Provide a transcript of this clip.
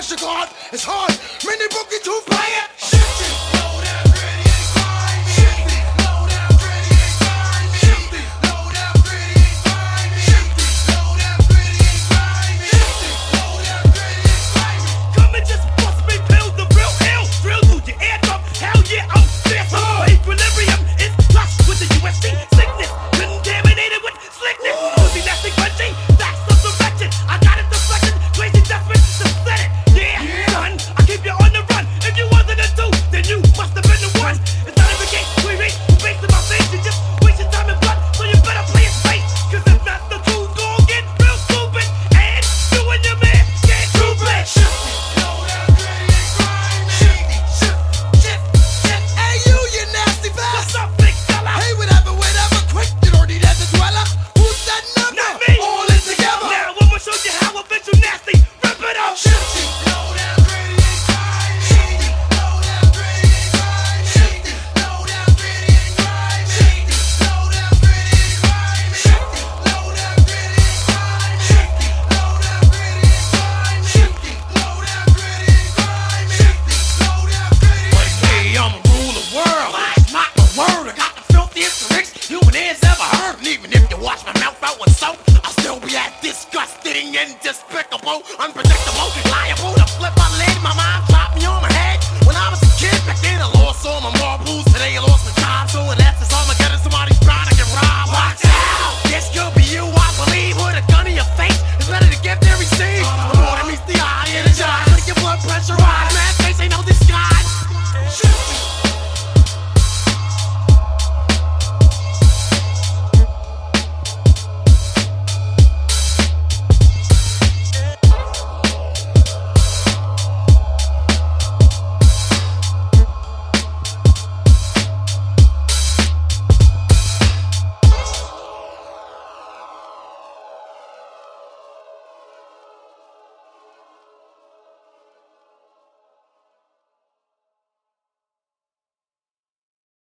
Cash card, it's hard. Many bookie too fire. wash my mouth out with soap. I still be as disgusting and despicable, unpredictable, liable to flip my lid. My mom pop me on my head.